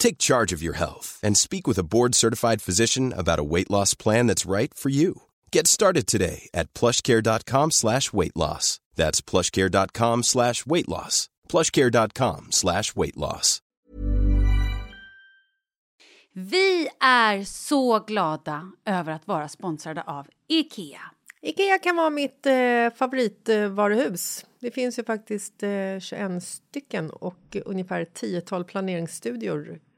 Take charge of your health and speak with a board-certified physician about a weight loss plan that's right for you. Get started today at plushcare.com slash weight loss. That's plushcare.com slash weight loss. plushcare.com slash weight loss. Vi är så glada över att vara sponsrade av Ikea. Ikea kan vara mitt eh, favoritvaruhus. Det finns ju faktiskt eh, 21 stycken och ungefär 10-tal planeringsstudior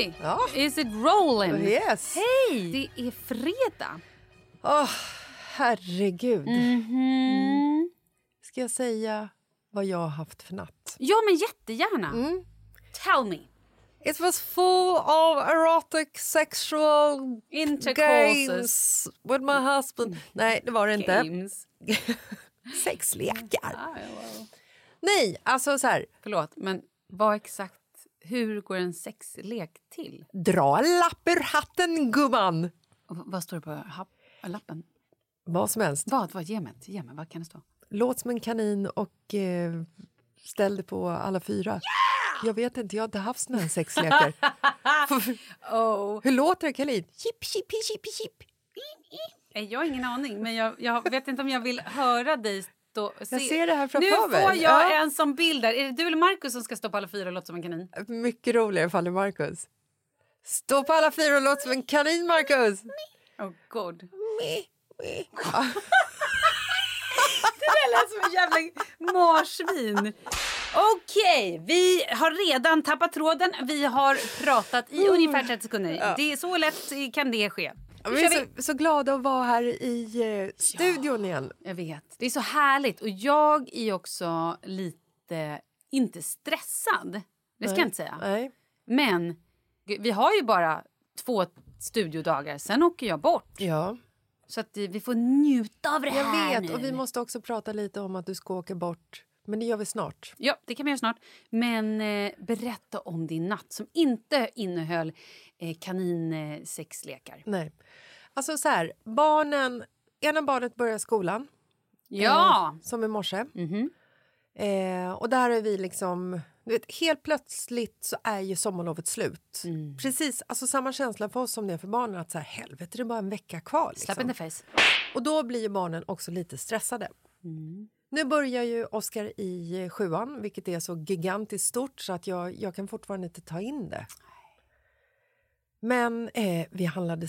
Vi? Ja. Is it rolling? Yes! Hej! Det är fredag. Åh, herregud. Mhm. Ska jag säga vad jag har haft för natt? Ja, men jättegärna. Mm. Tell me. It was full of erotic sexual games with my husband. Nej, det var det inte. Games. Sexlekar. Ah. Nej, alltså så här. Förlåt, men vad exakt... Hur går en sexlek till? Dra en lapp ur hatten, gumman! Och vad står det på happ- lappen? Vad som helst. Vad? vad ge mig, ge mig, vad kan det stå? Låt som en kanin och eh, ställ dig på alla fyra. Jag vet inte, jag har inte haft såna här sexlekar. Oh. Hur låter det, Kalin? Chip, chip, chip, chip. Jag har ingen aning, men jag, jag vet inte om jag vill höra dig och se. Jag ser det här Nu framför mig. får jag Ja. en som bild där. Är det du eller Markus som ska stå på alla fyra och låta som en kanin? Mycket roligare ifall det är Marcus. Stå på alla fyra och låt som en kanin, Marcus! Oh god. Ja. Det där lät som en jävla marsvin. Okej, vi har redan tappat tråden. Vi har pratat i ungefär 30 sekunder. Det är så lätt kan det ske. Ja, vi är så, så glada att vara här i eh, studion igen. Jag vet. Det är så härligt. Och jag är också lite, inte stressad. Det ska jag inte säga. Nej. Men vi har ju bara två studiodagar, sen åker jag bort. Ja, Så att eh, vi får njuta av det jag här vet. nu. Och vi måste också prata lite om att du ska åka bort. Men det gör vi snart. Ja, det kan vi göra snart. Men eh, berätta om din natt som inte innehöll eh, kaninsexlekar. Nej. Alltså så här, barnen... Ena barnet börjar skolan, Ja! som i morse. Mhm. Eh, och där är vi liksom... Du vet, helt plötsligt så är ju sommarlovet slut. Mm. Precis, alltså samma känsla för oss som det är för barnen. Att så här, helvete, det är bara en vecka kvar. Slap Liksom. in the face. Och då blir barnen också lite stressade. Nu börjar ju Oscar i eh, sjuan, vilket är så gigantiskt stort så att jag, jag kan fortfarande inte ta in det. Men eh, vi handlade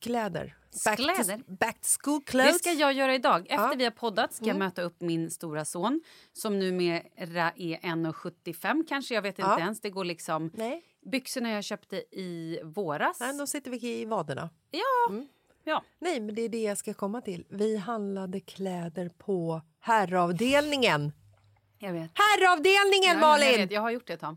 kläder. Back Kläder? To, back to school clothes. Det ska jag göra idag. Efter Ja. vi har poddat ska jag möta upp min stora son som numera är 1,75 kanske. Jag vet inte Ja. ens. Det går liksom... Nej, Byxorna jag köpte i våras. nej, då sitter vi i vaderna. Ja. ja. Nej, men det är det jag ska komma till. Vi handlade kläder på herravdelningen. Jag vet. Herravdelningen, Ja, Malin! Jag, vet. jag har gjort det, Tom.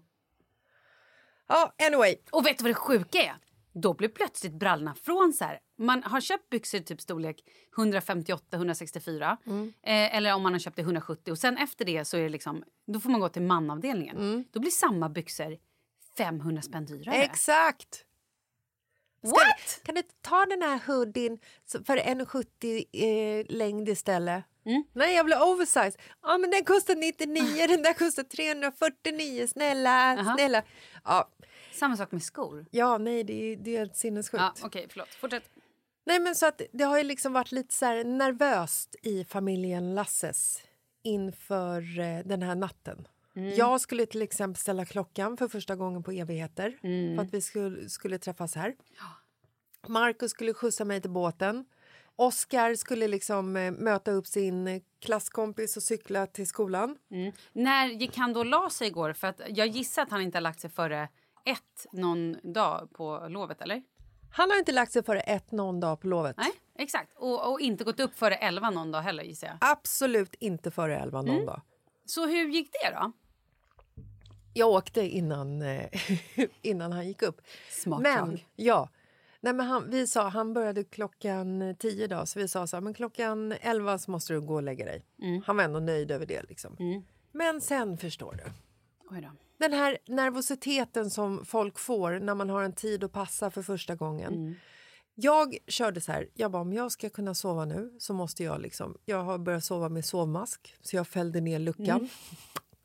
Ja, anyway. Och vet du vad det sjuka är? Då blir plötsligt brallorna från så här. Man har köpt byxor typ storlek 158-164 Mm. eh, eller om man har köpt det 170 och sen efter det så är det liksom då får man gå till manavdelningen. Mm. Då blir samma byxor 500 spänn dyrare. Exakt! What? Kan du ta den här hoodien för 1,70 eh, längd istället? Mm. Nej, jag vill ha oversize. Ja, men den kostar 99, den där kostar 349. Snälla, Aha. snälla. Ja, Samma sak med skor. ja nej, det är, det är helt sinnessjukt. Ja, Okej, förlåt. Fortsätt. Nej, men så att det har ju liksom varit lite så nervöst i familjen Lasses inför eh, den här natten. Jag skulle till exempel ställa klockan för första gången på evigheter för att vi skulle, skulle träffas här. Markus skulle skjutsa mig till båten. Oskar skulle liksom eh, möta upp sin klasskompis och cykla till skolan. Mm. När gick han då och la sig igår? För att jag gissar att han inte har lagt sig före ett någon dag på lovet, eller? Han har inte lagt sig före ett någon dag på lovet. Nej, exakt. Och, och inte gått upp före elva någon dag heller, gissar jag. Absolut inte före elva någon dag. Så hur gick det då? Jag åkte innan, eh, innan han gick upp. Smart men, ja. Nej, men han, vi sa, han började klockan 10 då, så vi sa så här, men klockan 11 så måste du gå och lägga dig. Mm. Han var ändå nöjd över det. Liksom. Men sen förstår du, Oj då. Den här nervositeten som folk får när man har en tid att passa för första gången. Mm. Jag körde så här, jag bara, om jag ska kunna sova nu så måste jag liksom, jag har börjat sova med sovmask så jag fällde ner luckan. Mm.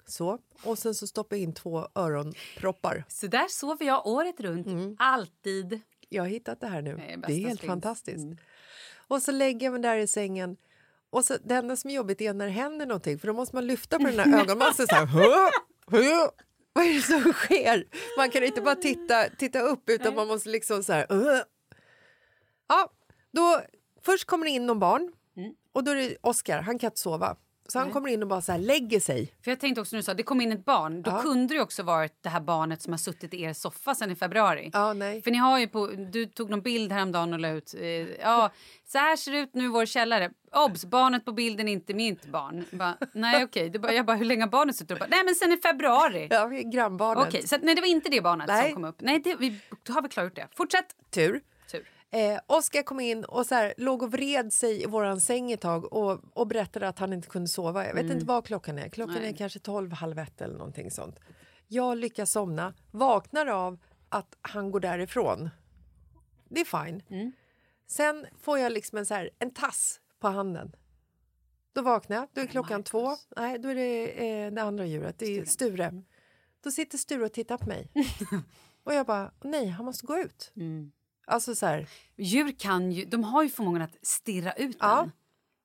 Så, och sen så stoppade jag in två öronproppar. Så där sover jag året runt. Alltid. Jag har hittat det här nu. Det är Det är helt som finns. fantastiskt. Och så lägger jag mig där i sängen. Och så, det enda som är jobbigt är när det händer någonting för då måste man lyfta på den här ögonmasken så här. Vad är det som sker? Man kan inte bara titta, titta upp utan man måste liksom så här. "Hå?" Ja, då, först kommer det in någon barn och då är det Oscar, han kan inte sova. Så han kommer in och bara så här lägger sig. För jag tänkte också när du sa det kom in ett barn, då Ja. kunde det också varit det här barnet som har suttit i er soffa sedan i februari. Ja, nej. För ni har ju på, du tog någon bild häromdagen och la ut. Eh, ja, så här ser det ut nu i vår källare. Obs, barnet på bilden är inte mitt barn. Bara, nej okej, bara, jag bara hur länge har barnet suttit? Bara, nej men sen i februari. Ja, grannbarnet. Okej, så att, nej det var inte det barnet Nej. som kom upp. Nej, det, vi, då har vi klarat det. Fortsätt. Tur. Eh, Oskar kom in och så här, låg och vred sig i våran säng ett tag och, och berättade att han inte kunde sova. Jag vet inte vad klockan är. Klockan Nej. är kanske tolv, halv ett eller någonting sånt. Jag lyckas somna, vaknar av att han går därifrån. Det är fine. Sen får jag liksom en, så här, en tass på handen. Då vaknar jag. Då är klockan Marcus. två. Nej, då är det eh, det andra djuret. Det är Sture. Då sitter Sture och tittar på mig. och jag bara, nej, han måste gå ut. Alltså så här, Djur kan ju, de har ju förmågan att stirra ut Ja. en.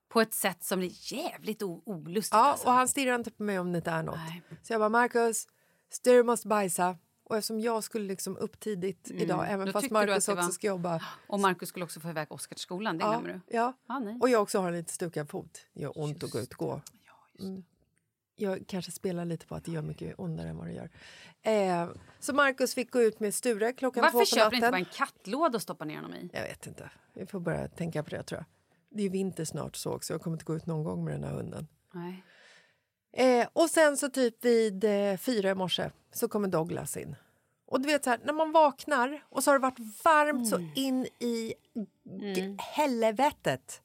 På ett sätt som är jävligt olustigt. Ja, alltså. och han stirrar inte på mig om det inte är något. Nej. Så jag bara, Marcus, Sture måste bajsa. Och eftersom jag skulle liksom upp tidigt idag, även Mm. Då fast Marcus också var- ska jobba. Och Markus skulle också få iväg Oskar till skolan, det glömmer du. ja. Ja, nej. Och jag också har en lite stukad fot. Det gör ont att gå ut och gå. Ja, just det. Jag kanske spelar lite på att det gör mycket ondare än vad det gör. Eh, så Markus fick gå ut med Sture klockan Varför två på köper natten. du inte bara en kattlåda och stoppar ner honom i? Jag vet inte. Vi får börja tänka på det tror jag. Det är vinter snart så också. Jag kommer inte gå ut någon gång med den här hunden. Nej. Eh, och sen så typ vid eh, fyra i morse så kommer Douglas in. Och du vet så här, när man vaknar och så har det varit varmt så in i g- helvetet.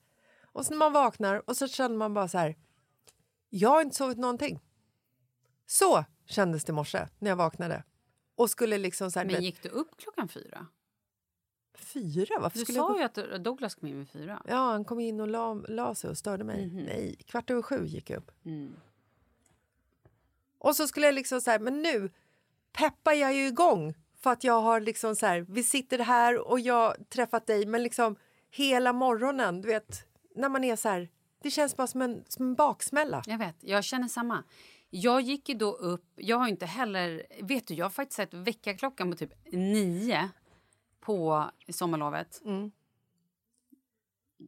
Och så när man vaknar och så känner man bara så här, jag har inte sovit någonting. Så kändes det i morse när jag vaknade. Och skulle liksom så här, Men gick du upp klockan fyra? fyra? Varför Du skulle jag sa gå- ju att Douglas kom in vid fyra. Ja, han kom in och la, la sig och störde mig. Nej, kvart över sju gick jag upp. Mm. Och så skulle jag liksom så här, men nu peppar jag ju igång för att jag har liksom så här, vi sitter här och jag träffat dig, men liksom hela morgonen, du vet, när man är så här, det känns bara som en, som en baksmälla. Jag vet, jag känner samma. Jag gick ju då upp, jag har inte heller, vet du jag har faktiskt sett väckarklockan på typ nio på sommarlovet.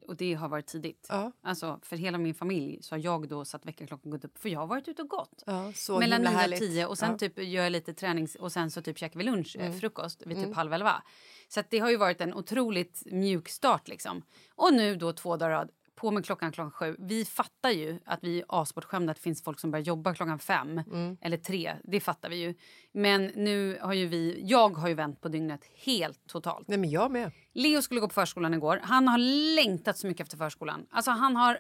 Och det har varit tidigt. Ja. Alltså för hela min familj så har jag då satt väckarklockan gått upp för jag har varit ute och gått. Ja, Mellan himla nio och härligt. tio och sen Ja. typ gör jag lite tränings och sen så typ käkar vi lunch, Mm. eh, frukost vid typ halv elva. Så det har ju varit en otroligt mjuk start liksom. Och nu då två dagar rad, på med klockan klockan sju. Vi fattar ju att vi är asbortskämda att det finns folk som börjar jobba klockan fem Mm. eller tre. Det fattar vi ju. Men nu har ju vi, jag har ju vänt på dygnet helt totalt. Nej, men jag med. Leo skulle gå på förskolan igår. Han har längtat så mycket efter förskolan. Alltså han har...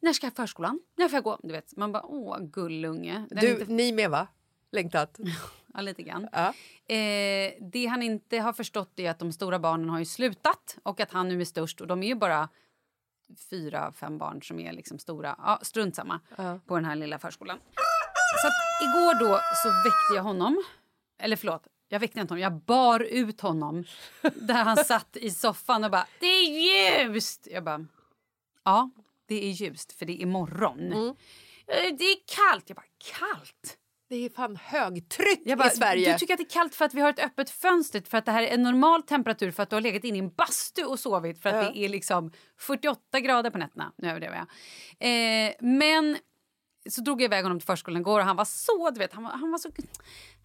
När ska jag förskolan? När får jag gå? Du vet, man bara, åh, gullunge. Den Du, inte, ni med va? Längtat? ja, lite grann. Ja. Eh, det han inte har förstått är att de stora barnen har ju slutat och att han nu är störst. Och de är ju bara fyra, fem barn som är liksom stora. Ja, strunt samma på den här lilla förskolan. Så igår då så väckte jag honom. Eller förlåt, jag väckte inte honom. Jag bar ut honom där han satt i soffan och bara “det är ljust”. Jag bara “ja, det är ljust för det är morgon”. "Eh, “Det är kallt”. Jag bara “kallt”? Det är fan högtryck bara, i Sverige. Du tycker att det är kallt för att vi har ett öppet fönster för att det här är en normal temperatur för att du har legat inne i en bastu och sovit för att Ja. det är liksom 48 grader på nätterna. Nu överdriver jag. Eh, men så drog jag iväg honom till förskolan igår och han var så, du vet, han var, han var så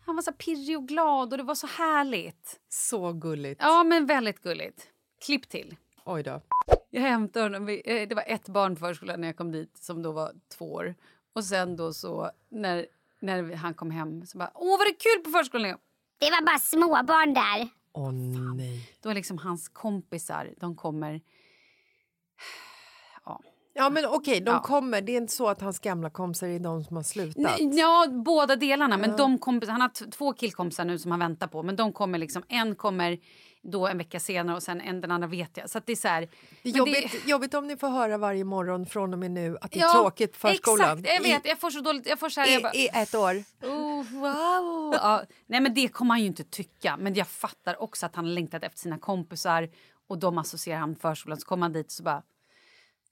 han var så pirrig och glad och det var så härligt. Så gulligt. Ja, men väldigt gulligt. Klipp till. Oj då. Jag hämtade honom. eh, Det var ett barn på förskolan när jag kom dit som då var två år. Och sen då så när, när han kom hem så bara “Åh, vad det kul på förskolan!” Leo?" Det var bara småbarn där. Åh nej. Då är liksom hans kompisar, de kommer... Ja men okej, de Ja. kommer. Det är inte så att hans gamla kompisar är de som har slutat. N- Ja, båda delarna. Men de kompis, han har två killkompisar nu som han väntar på. Men de kommer liksom, en kommer då en vecka senare och sen en, den andra vet jag. Så det är så här... Det är men jobbigt, jobbigt om ni får höra varje morgon från och med nu att det är tråkigt på förskolan. Exakt, jag vet. Jag får så dåligt... Jag får så här, I, bara, i, I ett år. Oh, wow! Ja, nej, men det kommer han ju inte tycka. Men jag fattar också att han längtat efter sina kompisar och de associerar han med förskolan. Så kommer han dit och så bara...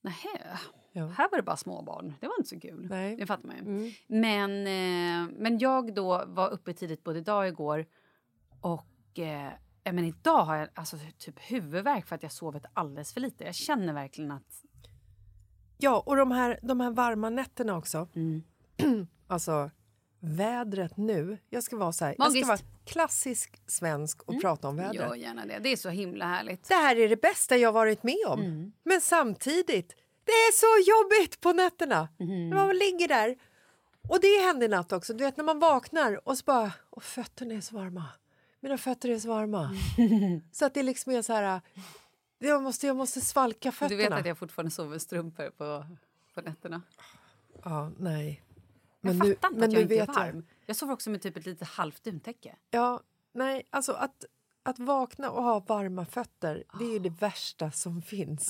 Nähä, Ja. här var det bara småbarn. Det var inte så kul. Nej. Mm. Det fattar man ju. Men, eh, men jag då var uppe tidigt både idag och igår. Och eh, ja, men idag har jag alltså, typ huvudvärk för att jag sovit alldeles för lite. Jag känner verkligen att... Ja, och de här, de här varma nätterna också. Mm. alltså, vädret nu. Jag ska vara så här, jag ska vara klassisk svensk och prata om vädret. Gör gärna det. Det är så himla härligt. Det här är det bästa jag varit med om. Mm. Men samtidigt, det är så jobbigt på nätterna. Mm. När man ligger där. Och det hände i natt också. Du vet när man vaknar och så bara, och fötterna är så varma. Mina fötter är så varma. så att det liksom är så här, jag måste, jag måste svalka Du fötterna. vet att jag fortfarande sover strumpor på, på nätterna. Ja, nej. Jag Men fattar nu, inte men att jag inte är vet jag. varm. Jag sover också med typ ett litet halvt duntäcke. Ja, nej, alltså att, att vakna och ha varma fötter, det är ju det Ah. värsta som finns.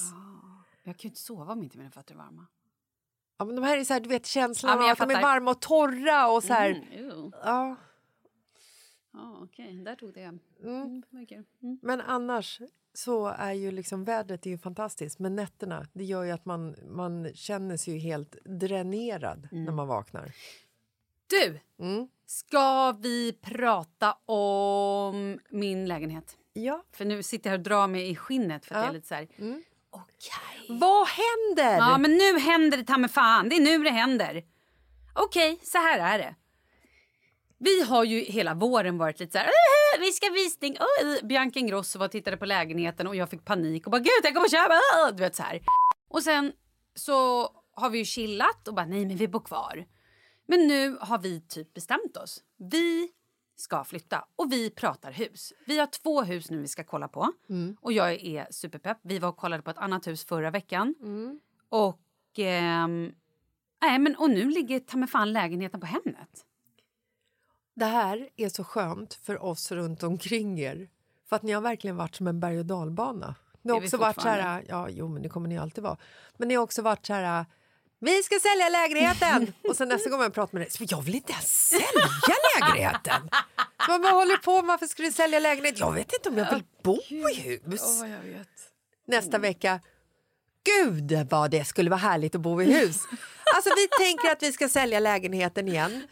Jag kan ju inte sova om inte mina fötter är varma. Ja, men de här är så här, du vet känslan Ja, av jag att de är fattar. varma och torra och så här. Mm. Ja, Ja, okej. Där tog det. Mm. kul. Mm. men annars så är ju liksom vädret är ju fantastiskt, men nätterna det gör ju att man, man känner sig ju helt dränerad när Mm. man vaknar. Du! Mm. Ska vi prata om min lägenhet? Ja. För nu sitter jag här och drar mig i skinnet för att Ja. jag är lite så här... Mm. Okej. Vad händer? Ja, men nu händer det ta fan. Det är nu det händer. Okej, så här är det. Vi har ju hela våren varit lite så här... "Äh, Vi ska visning. Uh. Bianca Ingrosso var och tittade på lägenheten och jag fick panik och bara gud jag kommer köpa. Du vet så här. Och sen så har vi ju chillat och bara nej men vi bor kvar. Men nu har vi typ bestämt oss. Vi ska flytta och vi pratar hus. Vi har två hus nu vi ska kolla på och jag är superpepp. Vi var och kollade på ett annat hus förra veckan och ehm, nej men och nu ligger ta mig fan lägenheten på Hemnet. Det här är så skönt för oss runt omkring er. För att ni har verkligen varit som en berg och dalbana. Ni har också varit så här, ja jo men det kommer ni alltid vara. Men ni har också varit så här, vi ska sälja lägenheten! och sen nästa gång man pratar med dig, jag vill inte ens sälja lägenheten! Man bara håller på, varför ska du sälja lägenhet? Jag vet inte om jag vill bo i hus. vet. Nästa vecka, gud vad det skulle vara härligt att bo i hus. Alltså vi tänker att vi ska sälja lägenheten igen.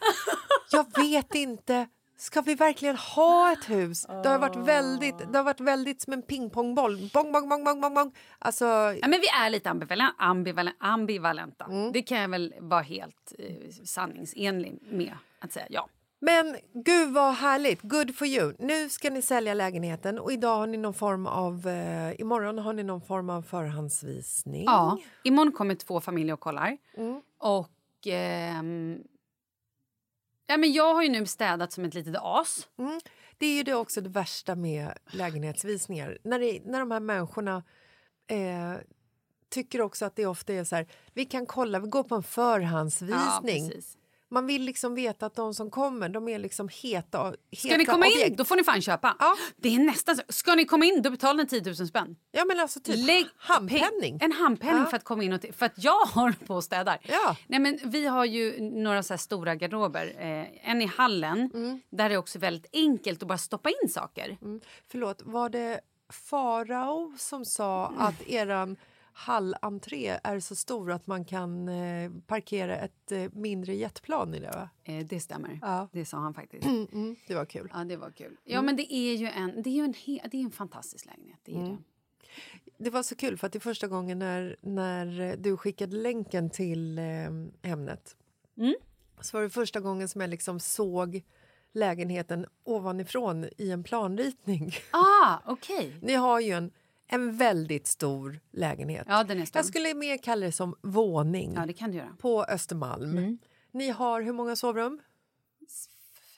Jag vet inte. Ska vi verkligen ha ett hus? Det har varit väldigt, det har varit väldigt som en pingpongboll. Bong, bong, bong, bong, bong, bong. Alltså, Ja, men vi är lite ambivalenta. ambivalenta, ambivalenta. Det kan jag väl vara helt eh, sanningsenlig med att säga. Ja. men gud vad härligt. Good for you. Nu ska ni sälja lägenheten och idag har ni någon form av, eh, imorgon har ni någon form av förhandsvisning. ja. Imorgon kommer två familjer och kollar. Och... ehm, ja, men jag har ju nu städat som ett litet as. Mm. Det är ju det också det värsta med lägenhetsvisningar. När, det, när de här människorna eh, tycker också att det ofta är så här, vi kan kolla, vi går på en Ja, förhandsvisning. precis. Man vill liksom veta att de som kommer, de är liksom heta, Ska heta ni komma in, objekt. då får ni fan köpa. Ja. Det är nästan så. Ska ni komma in, då betalar ni 10 000 spänn. Ja men alltså typ Lägg handpenning. En handpenning Ja. för att komma in och för att jag håller på och städar. Ja. Nej, men vi har ju några så stora garderober. Eh, en i hallen Mm. där det är också väldigt enkelt att bara stoppa in saker. Förlåt, var det Farao som sa Mm. att eran hallentré är så stor att man kan eh, parkera ett eh, mindre jetplan i det? Va? Eh, det stämmer. Ja. Det sa han faktiskt. Mm, det var kul. Ja, det var kul. Ja, men det är ju en, det är ju en, he, det är en fantastisk lägenhet. Det är Mm. det. Det var så kul för att det är första gången när, när du skickade länken till eh, Hemnet Mm. så var det första gången som jag liksom såg lägenheten ovanifrån i en planritning. Ah, okej. Ni har ju en, en väldigt stor lägenhet. Ja, den är stor. Jag skulle mer kalla det som våning Ja, det kan du göra. på Östermalm. Mm. Ni har hur många sovrum?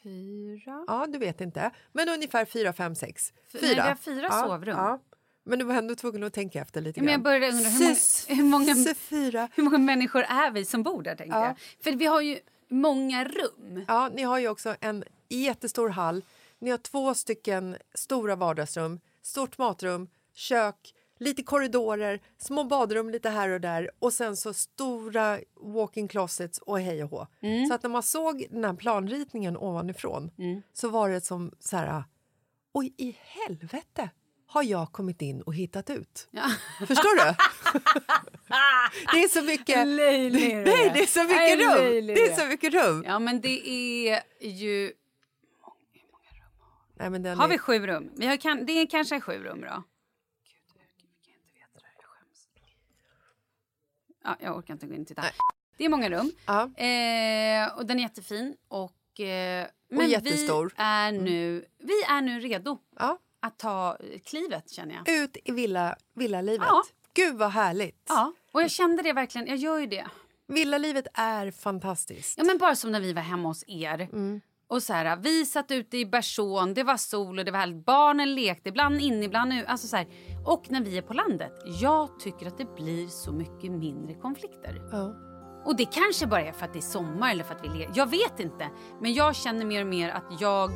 Fyra? Ja, du vet inte. Men ungefär fyra, fem, sex. Fy- nej, vi har fyra ja, sovrum. Ja. Men du var ändå tvungen att tänka efter lite Ja, men jag grann. började undra hur många, hur, många, hur många människor är vi som bor där? Tänkte Ja. jag. För vi har ju många rum. Ja, ni har ju också en jättestor hall. Ni har två stycken stora vardagsrum, stort matrum, kök, lite korridorer, små badrum lite här och där och sen så stora walk-in closets och hej och hå. Mm. Så att när man såg den här planritningen ovanifrån så var det som så här... Oj, i helvete har jag kommit in och hittat ut. Ja. Förstår du? det är så mycket... Löjlig är Nej, det är så mycket rum! löjlig Det är så mycket rum! Ja, men det är ju... Nej, men Har är- vi sju rum? Vi har kan... Det är kanske sju rum då. Ja, jag orkar inte gå in och titta. Det är många rum. Ja. Eh, och den är jättefin. Och, eh, men jättestor. Vi är, nu, vi är nu redo Ja. att ta klivet, känner jag. ut i villa, villalivet. Ja. Gud vad härligt! Ja, och jag kände det verkligen. Jag gör ju det. Villalivet är fantastiskt. Ja, men bara som när vi var hemma hos er. Och så här, vi satt ute i Bersån, det var sol och det var härligt. Barnen lekte, ibland in, ibland ut. Alltså så här. Och när vi är på landet, jag tycker att det blir så mycket mindre konflikter. Ja. Och det kanske bara är för att det är sommar eller för att vi le- Jag vet inte. Men jag känner mer och mer att jag...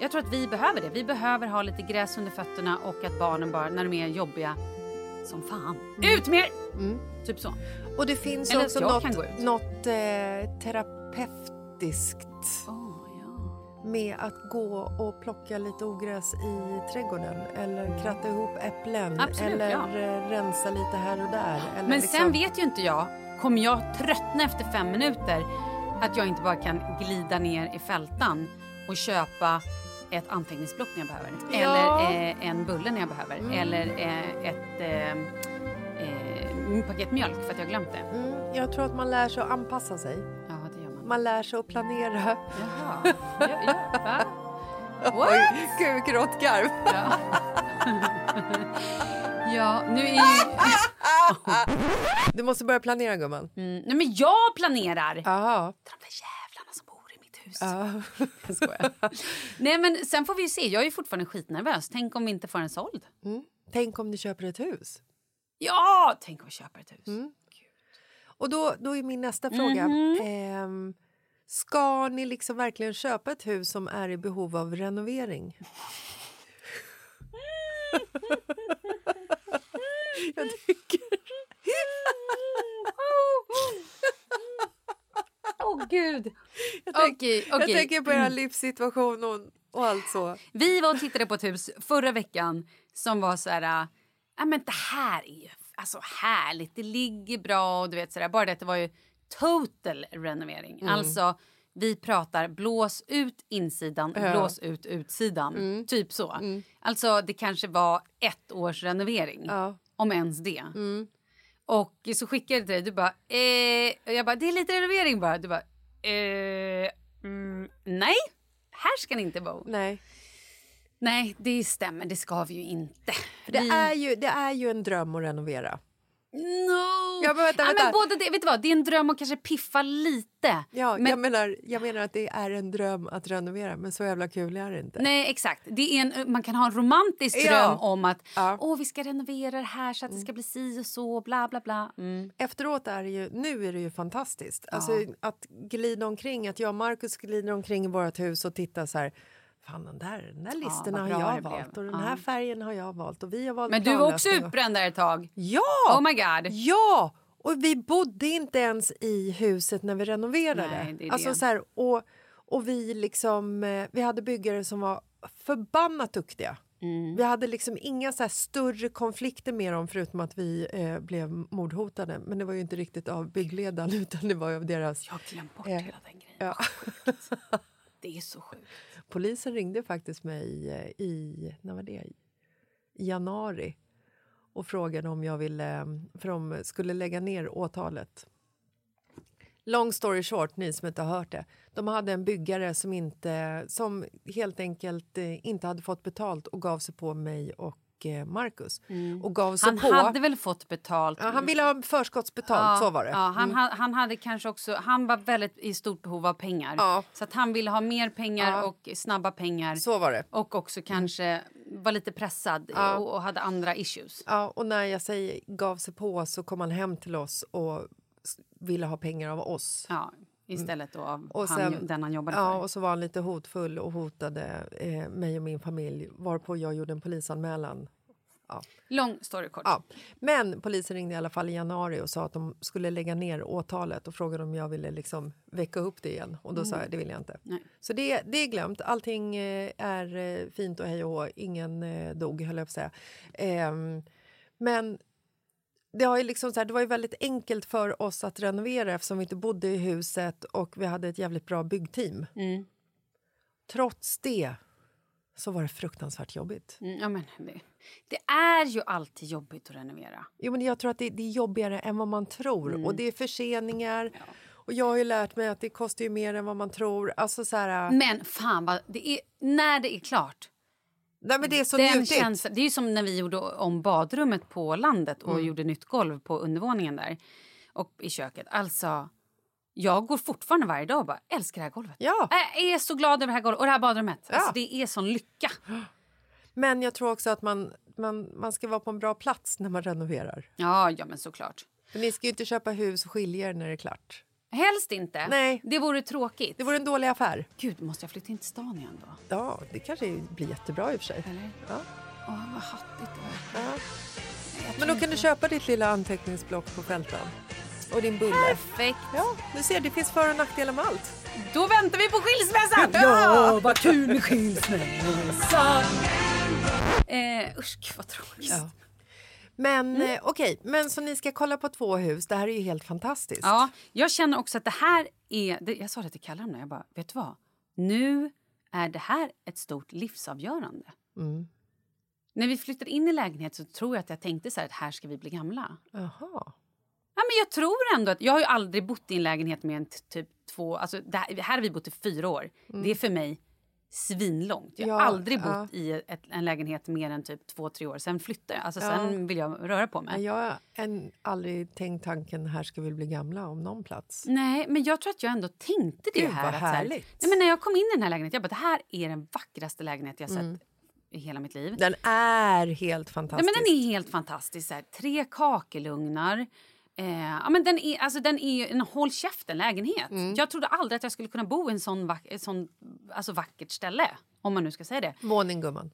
Jag tror att vi behöver det. Vi behöver ha lite gräs under fötterna och att barnen bara, när de är jobbiga, som fan. Ut med er! Typ så. Och det finns Eller också något, något eh, terapeutiskt Oh, ja. med att gå och plocka lite ogräs i trädgården eller kratta ihop äpplen Absolut, eller ja. rensa lite här och där. Men liksom, sen vet ju inte jag, kommer jag tröttna efter fem minuter att jag inte bara kan glida ner i fältan och köpa ett anteckningsblock när jag behöver. Ja. Eller eh, en bulle när jag behöver. Eller eh, ett eh, eh, paket mjölk för att jag har glömt det. Mm, jag tror att man lär sig att anpassa sig. Man lär sig att planera. Jaha. Ja, ja, va? What? Oj, gud vilket rått garv. Ja. ja, nu är ju... Du måste börja planera gumman. Mm, nej, men jag planerar! Jaha. De där jävlarna som bor i mitt hus. Ja. Jag skojar. Nej, men sen får vi se. Jag är fortfarande skitnervös. Tänk om vi inte får en såld. Mm. Tänk om ni köper ett hus. Ja! Tänk om vi köper ett hus. Mm. Och då, då är min nästa fråga. Mhm. Ehm, ska ni liksom verkligen köpa ett hus som är i behov av renovering? Jag tycker... Åh, gud! Jag, tänk, Okej, jag tänker på er livssituation och, och allt så. Vi var och tittade på ett hus förra veckan som var så här... äh, men det här är ju alltså, härligt. Det ligger bra. och Du vet, så där. Bara det att det var ju total renovering. Mm. Alltså, vi pratar blås ut insidan, Ja. blås ut utsidan. Mm. Typ så. Alltså, det kanske var ett års renovering. Ja. Om ens det. Mm. Och så skickade jag till dig. Du bara... Eh, jag bara, det är lite renovering bara. Du bara... Eh, mm, nej, här ska ni inte bo. Nej. Nej, det stämmer. Det ska vi ju inte. Det, vi... är ju, det är ju en dröm att renovera. No! Ja, men vänta, Ja, vänta. men både det, vet du vad? det är en dröm att kanske piffa lite. Ja, men, jag, menar, jag menar att det är en dröm att renovera, men så jävla kul är det inte. Nej, exakt. Det är en, man kan ha en romantisk Ja. dröm om att Ja. Mm. Åh, vi ska renovera det här så att det ska bli si och så, bla bla bla. Mm. Efteråt är det ju, nu är det ju fantastiskt. Alltså att glida omkring, att jag och Markus glider omkring i vårt hus och tittar så här. Fan, den där, den där listorna vad har jag valt och den Ja. här färgen har jag valt och vi har valt Men du var också utbränd där ett tag. Ja! Oh my god. Ja! Och vi bodde inte ens i huset när vi renoverade. Nej, det är alltså det. Så här, och, och vi liksom, eh, vi hade byggare som var förbannat duktiga. Mm. Vi hade liksom inga så större konflikter med dem förutom att vi eh, blev mordhotade. Men det var ju inte riktigt av byggledaren utan det var ju av deras... Jag har glömt bort Eh, hela den grejen. Ja. Det är så sjukt. Polisen ringde faktiskt mig eh, i, när var det? I januari och frågade om jag ville, eh, för de skulle lägga ner åtalet. Long story short, ni som inte har hört det. De hade en byggare som, inte, som helt enkelt eh, inte hade fått betalt och gav sig på mig och eh, Marcus. Och gav sig Han på... hade väl fått betalt? ja, han ville ha förskottsbetalt, så var det. Ja, han, Mm. ha- han, hade kanske också, han var väldigt i stort behov av pengar. Ja. Så att han ville ha mer pengar Ja. och snabba pengar. Så var det. Och också kanske var lite pressad Ja. och, och hade andra issues. Ja, och när jag säger gav sig på så kom han hem till oss och ville ha pengar av oss. Ja, istället då av Och han, sen- den han jobbade Ja, för. och så var han lite hotfull och hotade eh, mig och min familj varpå jag gjorde en polisanmälan. Lång story kort. Ja. Men polisen ringde i alla fall i januari och sa att de skulle lägga ner åtalet och frågade om jag ville liksom väcka upp det igen. Och då sa jag det vill jag inte. Nej. Så det, det är glömt. Allting eh, är eh, fint och hej och hå. Ingen eh, dog, höll jag på att säga. Ehm, men det, har ju liksom så här, det var ju väldigt enkelt för oss att renovera eftersom vi inte bodde i huset och vi hade ett jävligt bra byggteam. Mm. Trots det så var det fruktansvärt jobbigt. Mm, ja, men det, det är ju alltid jobbigt att renovera. Jo, men jag tror att det, det är jobbigare än vad man tror. Mm. Och det är förseningar. Och jag har ju lärt mig att det kostar ju mer än vad man tror. Alltså så här, Men fan, vad, det är, när det är klart. Nej, men det är så Den njutigt. känslan, det är som när vi gjorde om badrummet på landet och Mm. gjorde nytt golv på undervåningen där och i köket. Alltså, jag går fortfarande varje dag och bara älskar det här golvet. Ja, Jag är så glad över det här golvet och det här badrummet. Ja. Alltså, det är sån lycka. men jag tror också att man, man, man ska vara på en bra plats när man renoverar. Ja, ja men såklart. För ni ska ju inte köpa hus och skilja er när det är klart. Helst inte. Nej. Det vore tråkigt. Det vore en dålig affär. Gud, måste jag flytta in till stan igen då? Ja, det kanske blir jättebra i och för sig. Eller? Ja. Åh, vad hattigt det var. Ja. Men då kan du köpa ditt lilla anteckningsblock på fälten. Och din bulle. Perfekt. Ja, du ser, det finns för och nackdelar med allt. Då väntar vi på skilsmässan! Ja, vad kul med skilsmässan! Eh, usch, vad tråkigt. Ja. Men eh, okej, men så ni ska kolla på två hus. Det här är ju helt fantastiskt. Ja, jag känner också att det här är... Det, jag sa det till Kalle jag bara, vet du vad? Nu är det här ett stort livsavgörande. Mm. När vi flyttade in i lägenhet så tror jag att jag tänkte så här att här ska vi bli gamla. Jaha. Ja, men jag tror ändå att... Jag har ju aldrig bott i en lägenhet med en typ två... Alltså, det här, här har vi bott i fyra år. Det är för mig svinlångt. Jag har Ja, aldrig bott ja. i ett, en lägenhet mer än typ två, tre år. Sen flyttar jag. Alltså, Ja. Sen vill jag röra på mig. Jag har aldrig tänkt tanken här ska vi bli gamla om någon plats. Nej, men jag tror att jag ändå tänkte det Gud, här. vad att så här härligt. nej, men när jag kom in i den här lägenheten, jag bara, det här är den vackraste lägenhet jag sett Mm. i hela mitt liv. Den är helt Nej, fantastisk. men den är helt fantastisk. Så här, tre kakelugnar. Eh, ja, men den är, alltså, den är en håll käften-lägenhet. Mm. Jag trodde aldrig att jag skulle kunna bo i en sån, vack, ett sån alltså, vackert ställe. Om man nu ska säga det. Våning gumman.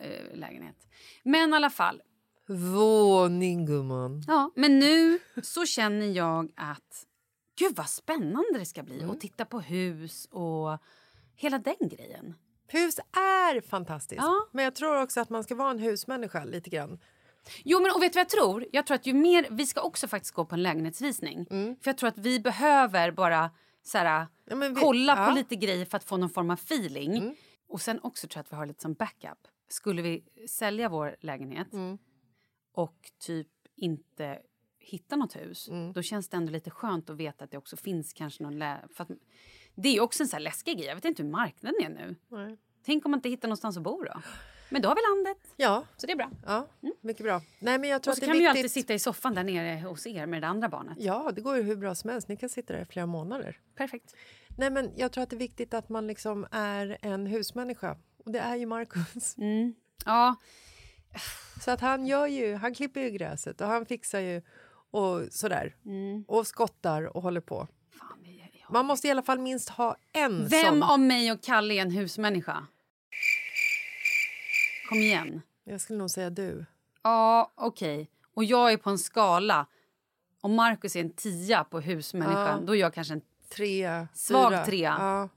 Eh, lägenhet. Men i alla fall. Våning gumman. Ja, men nu så känner jag att gud vad spännande det ska bli Mm. att titta på hus och hela den grejen. Hus är fantastiskt. Ja. Men jag tror också att man ska vara en husmänniska lite grann. Jo, men och vet du vad jag tror? Jag tror att ju mer... Vi ska också faktiskt gå på en lägenhetsvisning. Mm. För jag tror att vi behöver bara så här, Ja, vi- kolla ja. Mm. på lite grejer för att få någon form av feeling. Och sen också tror jag att vi har lite som backup. Skulle vi sälja vår lägenhet Mm. och typ inte hitta något hus, Mm. då känns det ändå lite skönt att veta att det också finns kanske någon... Lä- för att, det är också en så här läskig grej. Jag vet inte hur marknaden är nu. Nej. Tänk om man inte hittar någonstans att bo då? Men då har vi landet, Ja, så det är bra. ja mycket bra. Nej, men jag tror Och så att det kan är vi ju viktigt. alltid sitta i soffan där nere hos er med det andra barnet. Ja, det går ju hur bra som helst. Ni kan sitta där i flera månader. Perfekt. Nej, men jag tror att det är viktigt att man liksom är en husmänniska. Och det är ju Marcus. Mm. Ja, Så att han gör ju, han klipper ju gräset och han fixar ju och sådär. Mm. Och skottar och håller på. fan, vi, ja. Man måste i alla fall minst ha en Vem sån. av mig och Kalle är en husmänniska? Kom igen. Jag skulle nog säga du. Ja, okej. Och jag är på en skala. Om Markus är en tia på husmänniskan, Ja. då är jag kanske en Trea, Svag fyra. trea. Ja,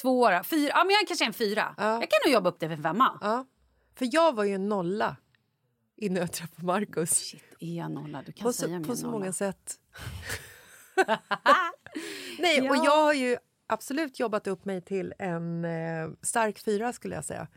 tvåa. Fyra. Ja, men jag kanske är en fyra. Ja. Jag kan nog jobba upp det för en femma. ja. För jag var ju en nolla innan jag träffade Marcus. Shit, är jag nolla? Du kan På säga så, på så nolla. många sätt. Nej, och Ja. jag har ju absolut jobbat upp mig till en eh, stark fyra skulle jag säga.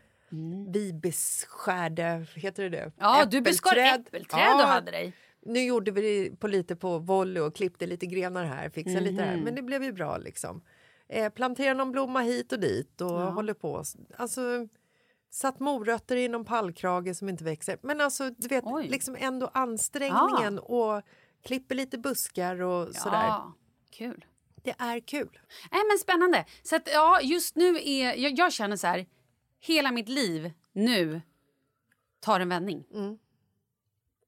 Vi beskärde, heter det det? Ja, du beskar äppelträd och Ja, hade dig. Nu gjorde vi det på lite på volley och klippte lite grenar här, fixade lite Mhm. här. Men det blev ju bra liksom. Eh, plantera någon blomma hit och dit och håller på. Alltså, satt morötter i någon pallkrage som inte växer. Men alltså, du vet, Oj. liksom ändå ansträngningen och klipper lite buskar och sådär. Ja, kul. Det är kul. Nej, men spännande. Så att, ja, just nu är... Jag, jag känner så här... Hela mitt liv nu tar en vändning.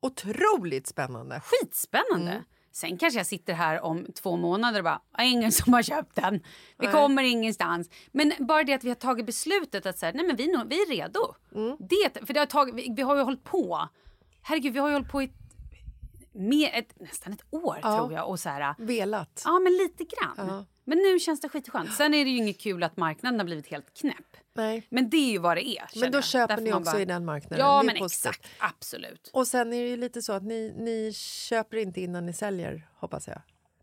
Otroligt spännande. Skitspännande. Mm. Sen kanske jag sitter här om två månader och bara, "Ah, ingen som har köpt den. Vi Nej. kommer ingenstans. Men bara det att vi har tagit beslutet att säga, nej men vi, är vi är redo. Mm. Det, för det har tagit, vi, vi har ju hållit på. Herregud, vi har ju hållit på i ett, ett, nästan ett år Ja. tror jag. Och så här, Velat. ja men lite grann. Ja. Men nu känns det skitskönt. Sen är det ju inget kul att marknaden har blivit helt knäpp. Nej. Men det är ju vad det är. Men då jag. köper Därför ni också bara- i den marknaden. Ja men positivt. exakt, absolut. Och sen är det ju lite så att ni, ni köper inte innan ni säljer, hoppas jag.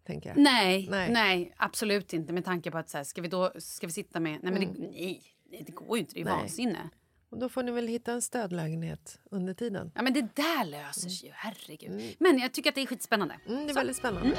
Tänker jag. Nej, Nej. nej, absolut inte. Med tanke på att så här, ska vi då ska vi sitta med... Nej, men det, nej, det går ju inte. Det är Mm. Nej. vansinne. Och då får ni väl hitta en stödlägenhet under tiden. Ja, men det där löser sig ju. Herregud. Men jag tycker att det är skitspännande. Mm, det är väldigt spännande.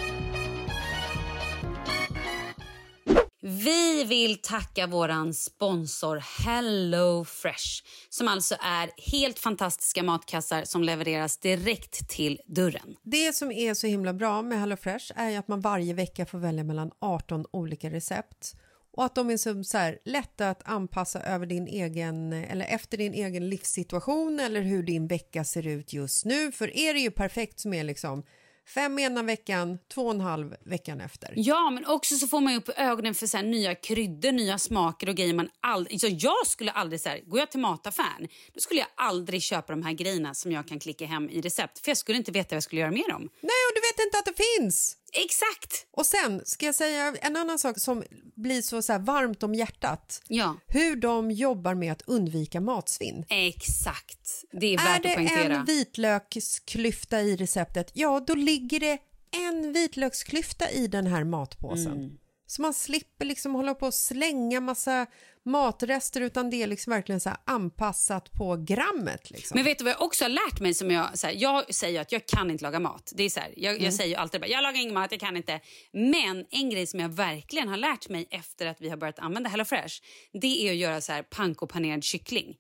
Vi vill tacka våran sponsor Hello Fresh som alltså är helt fantastiska matkassar som levereras direkt till dörren. Det som är så himla bra med Hello Fresh är att man varje vecka får välja mellan 18 olika recept och att de är så, så här, lätta att anpassa över din egen, eller efter din egen livssituation eller hur din vecka ser ut just nu. För er är ju perfekt som är liksom fem ena veckan, två och en halv veckan efter. Ja, men också så får man upp ögonen för så nya kryddor, nya smaker och grejer man aldrig... Så jag skulle aldrig så här, går jag till mataffären, då skulle jag aldrig köpa de här grejerna som jag kan klicka hem i recept. För jag skulle inte veta vad jag skulle göra med dem. Nej, och du vet inte att det finns! Exakt! Och sen ska jag säga en annan sak som blir så, så varmt om hjärtat. Ja, Hur de jobbar med att undvika matsvinn. exakt. Det är Är värt det att poängtera. en vitlöksklyfta i receptet, ja då ligger det en vitlöksklyfta i den här matpåsen. Mm. Så man slipper liksom hålla på och slänga massa matrester utan det är liksom verkligen så anpassat på grammet. Liksom. Men vet du vad jag också har lärt mig? som Jag så här, jag säger att jag kan inte laga mat. Det är så här, jag, jag säger alltid bara, jag lagar ingen mat, jag kan inte. Men en grej som jag verkligen har lärt mig efter att vi har börjat använda HelloFresh det är att göra så här pankopanerad kyckling.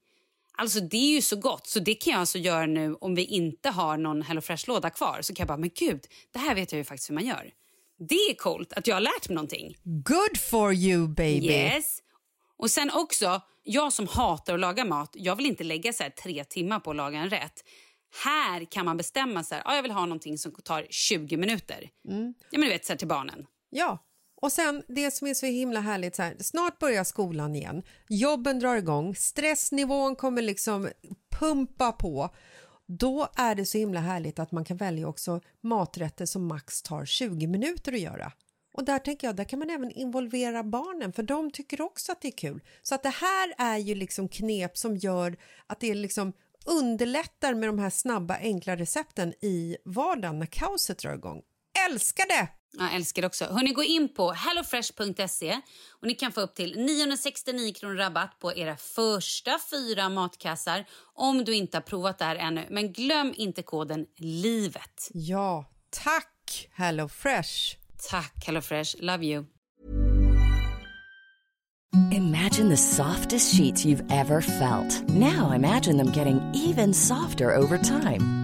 Alltså det är ju så gott, så det kan jag alltså göra nu om vi inte har någon HelloFresh-låda kvar. Så kan jag bara, men gud, det här vet jag ju faktiskt hur man gör. Det är coolt att jag har lärt mig någonting. Good for you baby! Yes. Och sen också, jag som hatar att laga mat, jag vill inte lägga så tre timmar på att laga en rätt. Här kan man bestämma så här, ah, jag vill ha någonting som tar 20 minuter. Mm. Ja, men du vet, så här, till barnen. Ja, och sen det som är så himla härligt, så här, snart börjar skolan igen, jobben drar igång, stressnivån kommer liksom pumpa på. Då är det så himla härligt att man kan välja också maträtter som max tar 20 minuter att göra. Och där tänker jag, där kan man även involvera barnen för de tycker också att det är kul. Så att det här är ju liksom knep som gör att det liksom underlättar med de här snabba enkla recepten i vardagen när kaoset drar igång. Älskar det! Jag älskar det också. Hörrni, gå in på hellofresh.se och ni kan få upp till 969 kronor rabatt på era första fyra matkassar om du inte har provat det här ännu. Men glöm inte koden LIVET. Ja, tack Hello Fresh! Tack HelloFresh. Love you. Imagine the softest sheets you've ever felt. Now imagine them getting even softer over time.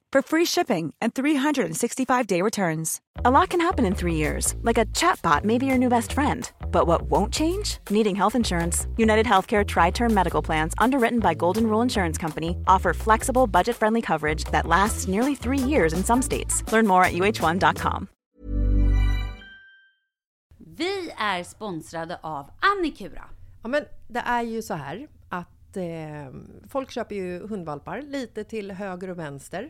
for free shipping and 365-day returns. A lot can happen in three years, like a chatbot may be your new best friend. But what won't change? Needing health insurance. United Healthcare Tri-Term Medical Plans, underwritten by Golden Rule Insurance Company, offer flexible, budget-friendly coverage that lasts nearly three years in some states. Learn more at uh1.com. Vi är sponsrade av Annikura. Ja, men det är ju så här att eh, folk köper ju hundvalpar lite till höger och vänster.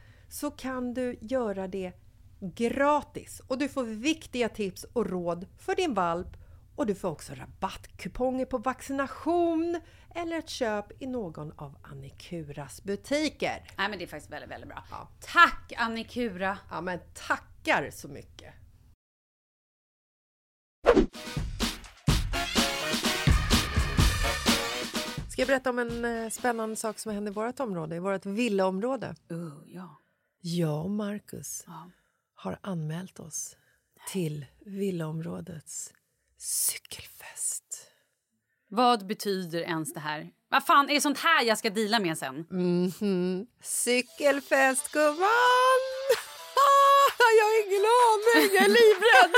så kan du göra det gratis och du får viktiga tips och råd för din valp och du får också rabattkuponger på vaccination eller ett köp i någon av Annikuras butiker. Nej, men det är faktiskt väldigt, väldigt bra. Ja. Tack Annikura! Ja, men tackar så mycket! Ska jag berätta om en eh, spännande sak som hände i vårt område, i vårt villaområde? Uh, ja. Jag och Marcus Ja. har anmält oss till villaområdets cykelfest. Vad betyder ens det här? Vad fan, är det sånt här jag ska deala med sen? Mhm. Cykelfest, gumman! jag har ingen aning, jag är livrädd!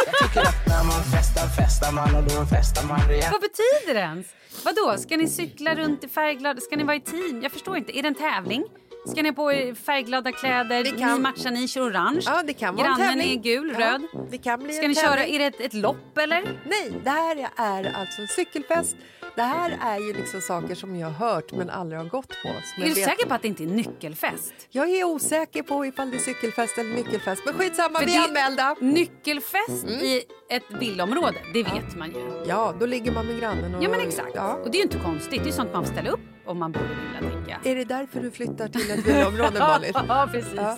Vad betyder det ens? Vadå, ska ni cykla runt i färgglada... Ska ni vara i team? Jag förstår inte. Är det en tävling? Ska ni på färgglada kläder? Det kan- Ni matchar, ni kör orange. Ja, det kan vara en Grannen är gul, Ja, röd. det kan bli Ska en ni köra, är det ett, ett lopp eller? Nej, det här är alltså en cykelfest. Det här är ju liksom saker som jag har hört men aldrig har gått på. Är du säker på att det inte är nyckelfest? Jag är osäker på ifall det är cykelfest eller nyckelfest. Men skitsamma, För vi är anmälda. Nyckelfest Mm. i ett villaområde, det vet man ju. Ja, då ligger man med grannen. Och, Ja men exakt. Ja. Och det är ju inte konstigt, det är sånt man får ställa upp om man bor i villa tänker jag. Är det därför du flyttar till ett villaområde, Malin? Ja, precis. Ja.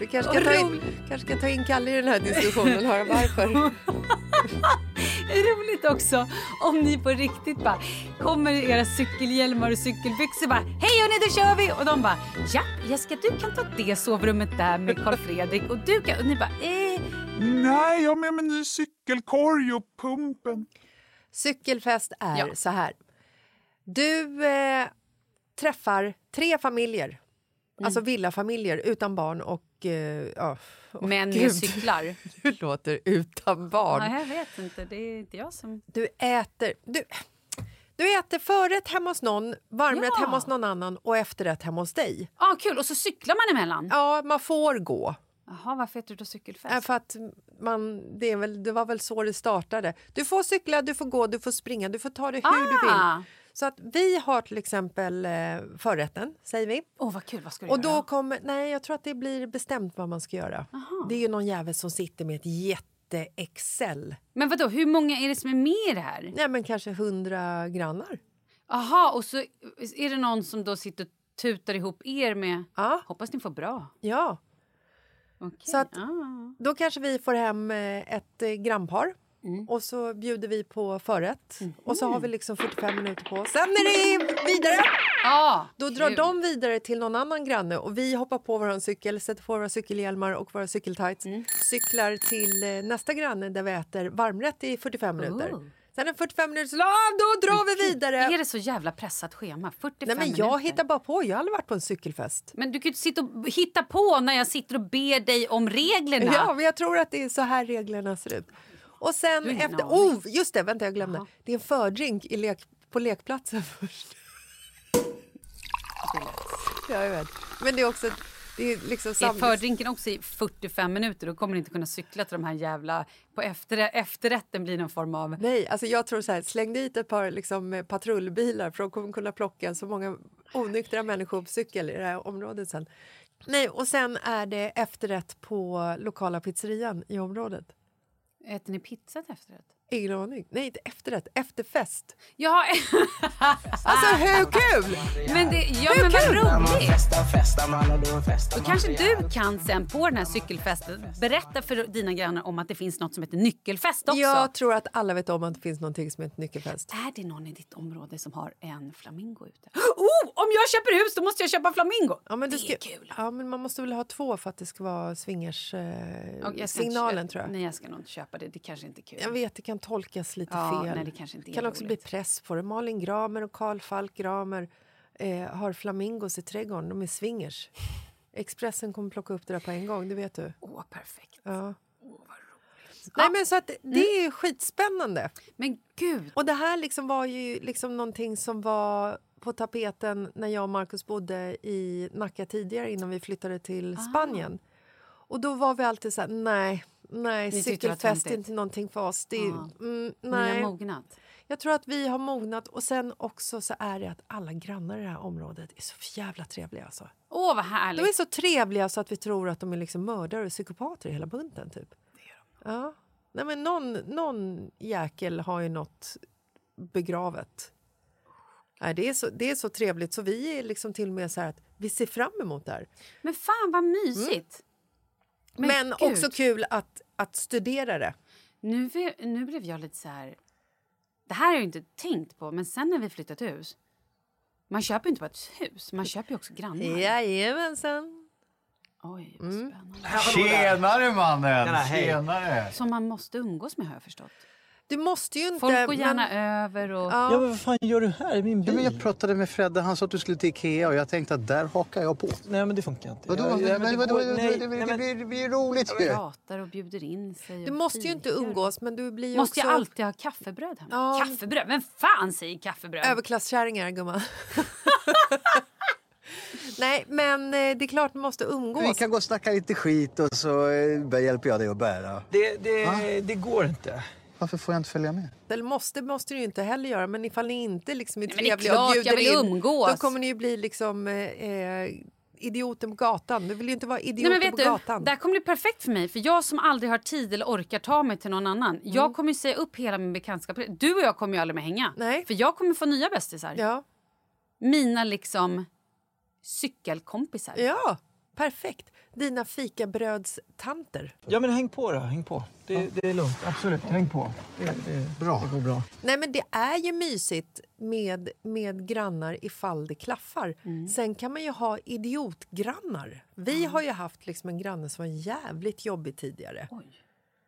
Vi kanske ska, ta in, kanske ska ta in Kalle i den här diskussionen och höra varför. Det är roligt också om ni på riktigt bara kommer i era cykelhjälmar och cykelbyxor bara Hej hörni, då kör vi! Och de bara Ja, Jessica du kan ta det sovrummet där med Karl Fredrik och du kan... Och ni bara eh, Nej, jag har med mig ny cykelkorg och pumpen. Cykelfest är Ja. så här. Du eh, träffar tre familjer. Alltså villafamiljer utan barn och... Ja, åh, män med cyklar. Du låter utan barn. Ja, jag vet inte, det är inte jag som... Du äter... Du, du äter förrätt hemma hos någon, varmrätt Ja. hemma hos någon annan och efterrätt hemma hos dig. Ja, ah, kul! Och så cyklar man emellan. Ja, man får gå. Jaha, varför heter det då cykelfest? Äh, För att man, det, är väl, det var väl så det startade. Du får cykla, du får gå, du får springa, du får ta det hur du Ah! vill. Så att vi har till exempel eh, förrätten, säger vi. Åh, vad kul, vad ska du Och då göra? kommer, nej jag tror att det blir bestämt vad man ska göra. Det är ju någon jävel som sitter med ett jätte-excel. Men vadå, hur många är det som är med i det här? Nej men kanske hundra grannar. Jaha, och så är det någon som då sitter och tutar ihop er med... Ja, Hoppas ni får bra. ja. Okej. Så att- ah. Då kanske vi får hem eh, ett eh, grannpar. Och så bjuder vi på förrätt. Och så har vi liksom 45 minuter på oss. Sen är det vidare! Ah, Då drar kul. de vidare till någon annan granne och vi hoppar på vår cykel, sätter på våra cykelhjälmar och våra cykeltights. Cyklar till eh, nästa granne där vi äter varmrätt i 45 minuter. Oh. Sen är 45 minuter så ah, då drar vi vidare. Är det så jävla pressat schema? 45 Nej men jag minuter? hittar bara på, jag har aldrig varit på en cykelfest. Men du kan ju inte sitta och hitta på när jag sitter och ber dig om reglerna. Ja, men jag tror att det är så här reglerna ser ut. Och sen efter... Oh, just det, vänta jag glömde. Jaha. Det är en fördrink i lek, på lekplatsen först. Ja, jag vet. Men det är också... Det är liksom Är fördrinken också i 45 minuter då kommer du inte kunna cykla till de här jävla... På efter, efterrätten blir någon form av... Nej, alltså jag tror så här, släng dit ett par liksom, eh, patrullbilar för de kommer kunna plocka så många onyktra människor på cykel i det här området sen. Nej, och sen är det efterrätt på lokala pizzerian i området. Äter ni pizza till efterrätt? Ingen aning. Nej, inte efterrätt, efterfest. Ja, Alltså hur kul! men, det, ja, men vad roligt! då kanske du kan sen på den här cykelfesten berätta för dina grannar om att det finns något som heter nyckelfest också. Jag tror att alla vet om att det finns någonting som heter nyckelfest. Är det någon i ditt område som har en flamingo ute? Oh, om jag köper hus då måste jag köpa flamingo! Ja, men det du är kul. Ja, men man måste väl ha två för att det ska vara swingers eh, jag ska inte signalen köpa- tror jag. Nej, jag ska nog inte köpa det. Det kanske inte är kul. Jag vet, det kan tolkas lite Ja, fel. nej, det kanske inte kan också roligt. bli press på det. Malin Gramer och Karl Falk Gramer eh, har flamingos i trädgården. De är swingers. Expressen kommer plocka upp det där på en gång, det vet du. Åh, perfekt. Ja. Nej, men så att det är skitspännande. Men gud! Och det här liksom var ju liksom någonting som var på tapeten när jag och Markus bodde i Nacka tidigare innan vi flyttade till Spanien. Och då var vi alltid så här, nej, nej, Ni cykelfest är inte någonting för oss. Det, Ja. mm, Ni nej. har mognat. Jag tror att vi har mognat och sen också så är det att alla grannar i det här området är så jävla trevliga alltså. Åh, vad De härligt! är så trevliga så att vi tror att de är liksom mördare och psykopater i hela bunten typ. Ja. Nej men någon, någon jäkel har ju något begravet. Nej, det, är så, det är så trevligt så vi är liksom till och med så här att vi ser fram emot det här. Men fan vad mysigt! Men, Men också kul att, att studera det. Nu, nu blev jag lite så här... Det här har jag inte tänkt på, men sen när vi flyttat hus... Man köper ju inte bara ett hus, man köper ju också grannar. Jajamensan. Oj, vad Mm. spännande. Tjenare mannen! Tjenare! Som man måste umgås med har jag förstått. Du måste ju inte... Folk går gärna men, över och... ja, Ja, men vad fan gör du här i min bil? Ja, men jag pratade med Fredde, han sa att du skulle till Ikea och jag tänkte att där hakar jag på. Nej, men det funkar inte. Vadå? Jag- Ja, men det vadå? går- Det- nej, det- nej, det- men- Det det blir roligt ju. pratar och bjuder in sig. du måste ju inte umgås men du blir ju Måste också jag alltid ha kaffebröd hemma? Ja. Kaffebröd? Vem fan säger kaffebröd? överklasskärringar gumman. Nej men eh, det är klart man måste umgås. Vi kan gå och snacka lite skit och så eh, hjälper jag dig att bära. Det, det, det går inte. Varför får jag inte följa med? Eller måste måste du ju inte heller göra, men ifall ni inte liksom är det trevliga och bjuder in, umgås. då kommer ni ju bli liksom eh, eh, idioten på gatan. Du vill ju inte vara Nej, idioten men vet på du, gatan. det här kommer bli perfekt för mig. För Jag som aldrig har tid eller orkar ta mig till någon annan. Mm. Jag kommer ju säga upp hela min bekantskap. Du och jag kommer ju aldrig mer hänga. Nej. För jag kommer få nya bästisar. Ja. Mina liksom cykelkompisar. ja, perfekt. Dina fikabrödstanter. Ja, men häng på då. Häng på. Det, det är lugnt. Absolut, häng på. Det, det, Bra. det går bra. Nej men det är ju mysigt med, med grannar ifall det klaffar. Mm. Sen kan man ju ha idiotgrannar. Vi har ju haft liksom en granne som var jävligt jobbig tidigare. Oj.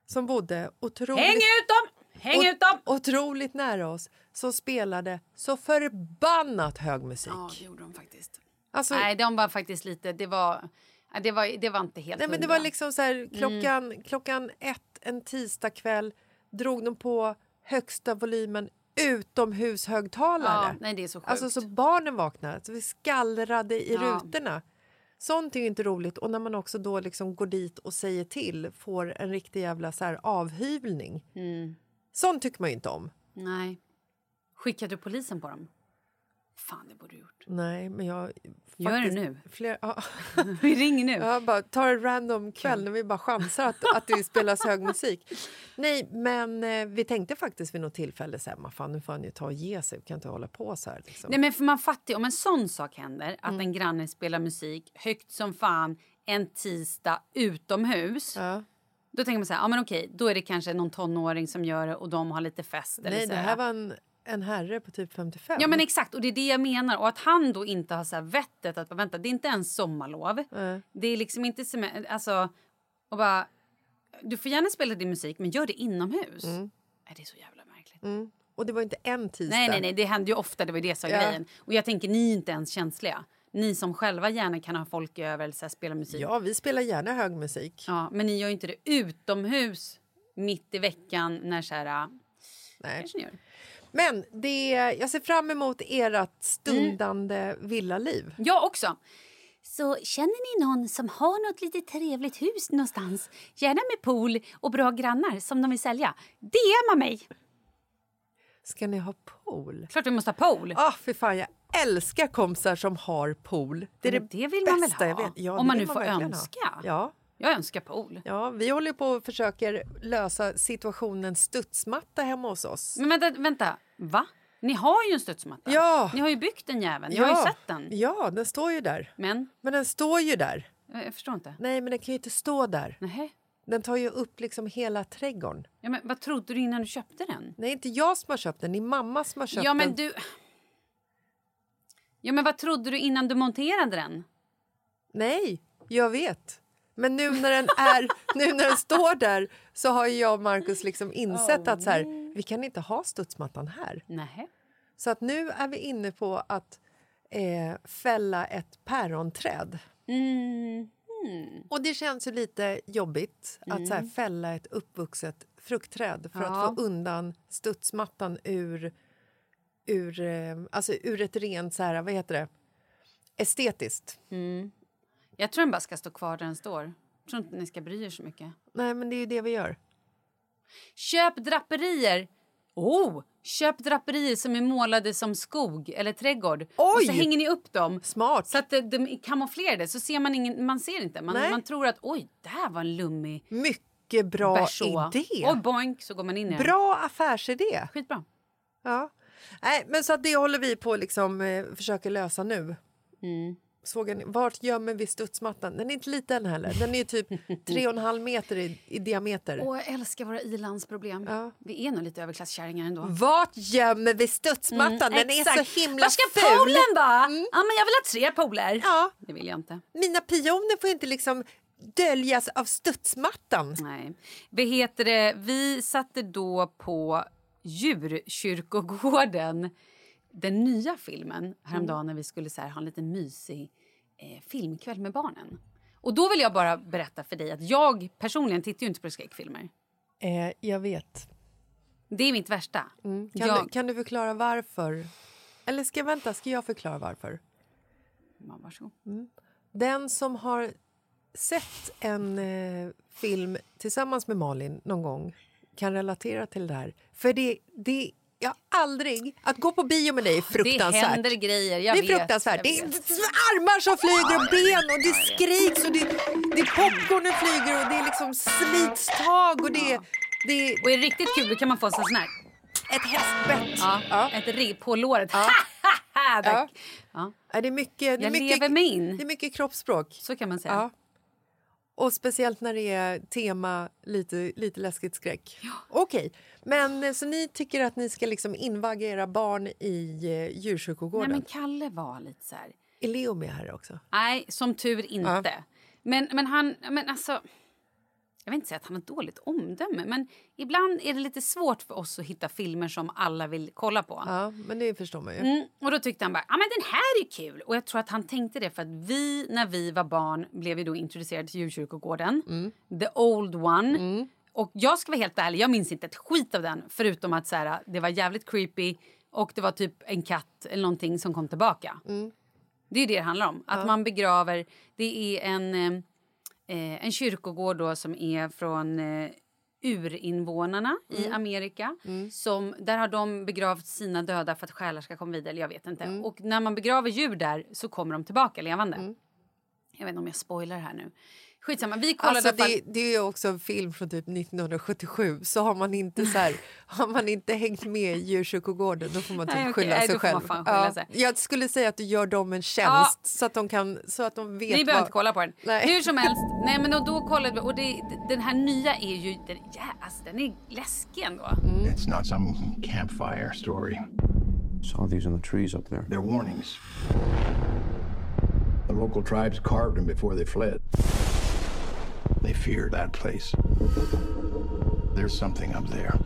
Som bodde otroligt... Häng ut dem! Häng ut dem! otroligt nära oss som spelade så förbannat hög musik. Ja, det gjorde de faktiskt. Alltså, Nej, de var faktiskt lite... Det var, det var, det var inte helt nej, men det var liksom så här, klockan, klockan ett en tisdagkväll drog de på högsta volymen utomhushögtalare. Ja, nej, det är så sjukt. Alltså så barnen vaknade, så vi skallrade i Ja. rutorna. Sånt är inte roligt. Och när man också då liksom går dit och säger till får en riktig jävla så här avhyvling. Mm. Sånt tycker man ju inte om. Nej. Skickade du polisen på dem? Fan, det borde du gjort. Nej, men jag... Gör det nu. Fler, ja. Vi ringer nu. Jag bara tar en random kväll när vi bara chansar att, att det spelas hög musik. Nej, men eh, vi tänkte faktiskt vid något tillfälle så här, "Man fan, nu får han ju ta och ge sig, vi kan inte hålla på så här. Liksom. Nej, men för man fattar ju, om en sån sak händer, att Mm. en granne spelar musik högt som fan en tisdag utomhus. Ja. Då tänker man så här, ja men okej, då är det kanske någon tonåring som gör det och de har lite fest. Eller Nej, så det här var en, en herre på typ 55. Ja men exakt, och det är det jag menar. Och att han då inte har så här vettet att vänta, det är inte ens sommarlov. Nej. Det är liksom inte som, alltså, och bara, du får gärna spela din musik men gör det inomhus. Nej, det är så jävla märkligt. Mm. Och det var inte en tisdag. Nej, nej, nej, det händer ju ofta, det var det som Ja. grejen. Och jag tänker, ni är inte ens känsliga. Ni som själva gärna kan ha folk över eller så här, spela musik. Ja, vi spelar gärna hög musik. Ja, men ni gör ju inte det utomhus mitt i veckan när så här... Nej. Men det, jag ser fram emot ert stundande villaliv. Jag också. Så känner ni någon som har något lite trevligt hus någonstans, gärna med pool och bra grannar som de vill sälja, DMa mig! Ska ni ha pool? Klart vi måste ha pool. Ah, för fan, jag älskar kompisar som har pool. Det är det, det vill man väl bästa jag ha? vet. Ja, Om man nu får verkligen önska. Ha. Ja. Jag önskar pool. Ja, vi håller på och försöker lösa situationen studsmatta hemma hos oss. Men vänta, vänta. Va? Ni har ju en studsmatta. Ja. Ni har ju byggt den jäveln. Jag har ju sett den. Ja, den står ju där. Men? Men den står ju där. Jag jag förstår inte. Nej, men den kan ju inte stå där. Nähä. Den tar ju upp liksom hela trädgården. Ja, men vad trodde du innan du köpte den? Nej, inte jag som har köpt den. Det är mamma som har köpt ja, men den. du... Ja, men vad trodde du innan du monterade den? Nej, jag vet. Men nu när den, är, nu när den står där så har ju jag och Markus liksom insett att så här, vi kan inte ha studsmattan här. Nähä. Så att nu är vi inne på att eh, fälla ett päronträd. Mm. Och det känns ju lite jobbigt att så här, fälla ett uppvuxet fruktträd för Ja. att få undan studsmattan ur, ur, eh, alltså ur ett rent så här, vad heter det, estetiskt. Jag tror den bara ska stå kvar där den står. Jag tror inte ni ska bry er så mycket. Nej, men det är ju det vi gör. Köp draperier! Oh! Köp draperier som är målade som skog eller trädgård. Och så Oj! hänger ni upp dem. Smart. Så att de, de är kamouflerade. Så ser man ingen, man ser inte. Man, Nej. man tror att oj, det här var en lummig Mycket bra berså. idé. Och boink så går man in i. Bra affärsidé. Skitbra. Ja. Nej, men så att det håller vi på liksom eh, försöker lösa nu. Mm. Såg ni, vart gömmer vi studsmattan? Den är inte liten heller. Den är typ tre och en halv meter i, i diameter. Åh, jag älskar våra ilandsproblem. Ja. Vi är nog lite överklasskärringar ändå. Vart gömmer vi studsmattan? Den är Exakt. så himla Var ska ful. Mm. poolen vara? Ja, men jag vill ha tre pooler. Ja. Det vill jag inte. Mina pioner får inte liksom döljas av studsmattan. Nej. Vad heter det? Vi satte då på Djurkyrkogården den nya filmen häromdagen när vi skulle så här, ha en liten mysig eh, filmkväll med barnen. Och då vill jag bara berätta för dig att jag personligen tittar ju inte på skräckfilmer. Eh, jag vet. Det är mitt värsta. Kan, jag, du, kan du förklara varför? Eller ska jag vänta, ska jag förklara varför? Ja, varsågod. Den som har sett en eh, film tillsammans med Malin någon gång kan relatera till det här. För det, det jag aldrig... Att gå på bio med dig är Det fruktansvärt. händer grejer. Jag det är vet, fruktansvärt. Det är armar som flyger och ben och det skriks och det, det är popcornen flyger och det är liksom slits tag och det, det är Och är det riktigt kul då kan man få en sån här. ett hästbett. Ja, Ja. Ett rib på låret. Ja. Ja. Ja. Ja, Ja, Det är mycket, det är jag mycket, lever mig in. det är mycket kroppsspråk. Så kan man säga. Ja. Och speciellt när det är tema lite, lite läskigt skräck. Okej, men eh, så ni tycker att ni ska liksom invagga era barn i eh, Nej, djurkyrkogården? men Kalle var lite så här... Är Leo med här också? Nej, som tur inte. Men, men han... Men alltså, jag vill inte säga att han har dåligt omdöme, men ibland är det lite svårt för oss att hitta filmer som alla vill kolla på. Ja, men det förstår man ju. Mm, och då tyckte han bara, ja men den här är kul. Och jag tror att han tänkte det för att vi, när vi var barn, blev vi då introducerade till djurkyrkogården. Mm. The old one. Och jag ska vara helt ärlig, jag minns inte ett skit av den. Förutom att så här, det var jävligt creepy och det var typ en katt eller någonting som kom tillbaka. Mm. Det är det det handlar om. Att man begraver, det är en, eh, en kyrkogård då som är från eh, urinvånarna i Amerika. Som, där har de begravt sina döda för att själar ska komma vidare. Jag vet inte. Och när man begraver djur där så kommer de tillbaka levande. Jag vet inte om jag spoilar här nu. Skitsamma, vi kollade Alltså det, det är ju också en film från typ 1977 så har man inte, så här, har man inte hängt med i djurkyrkogården då får man typ Nej, okej. skylla Nej, sig själv. skylla ja, sig. Jag skulle säga att du gör dem en tjänst Ja. så, att de kan, så att de vet Ni behöver vad... inte kolla på den. Nej. Hur som helst. Nej, men då kollade vi. Och det, den här nya är ju... Den, ja, alltså, den är läskig ändå. It's not some campfire story. Saw these in the trees up there. They're warnings. The local tribes carved them before they fled. They fear that place. There's something up there.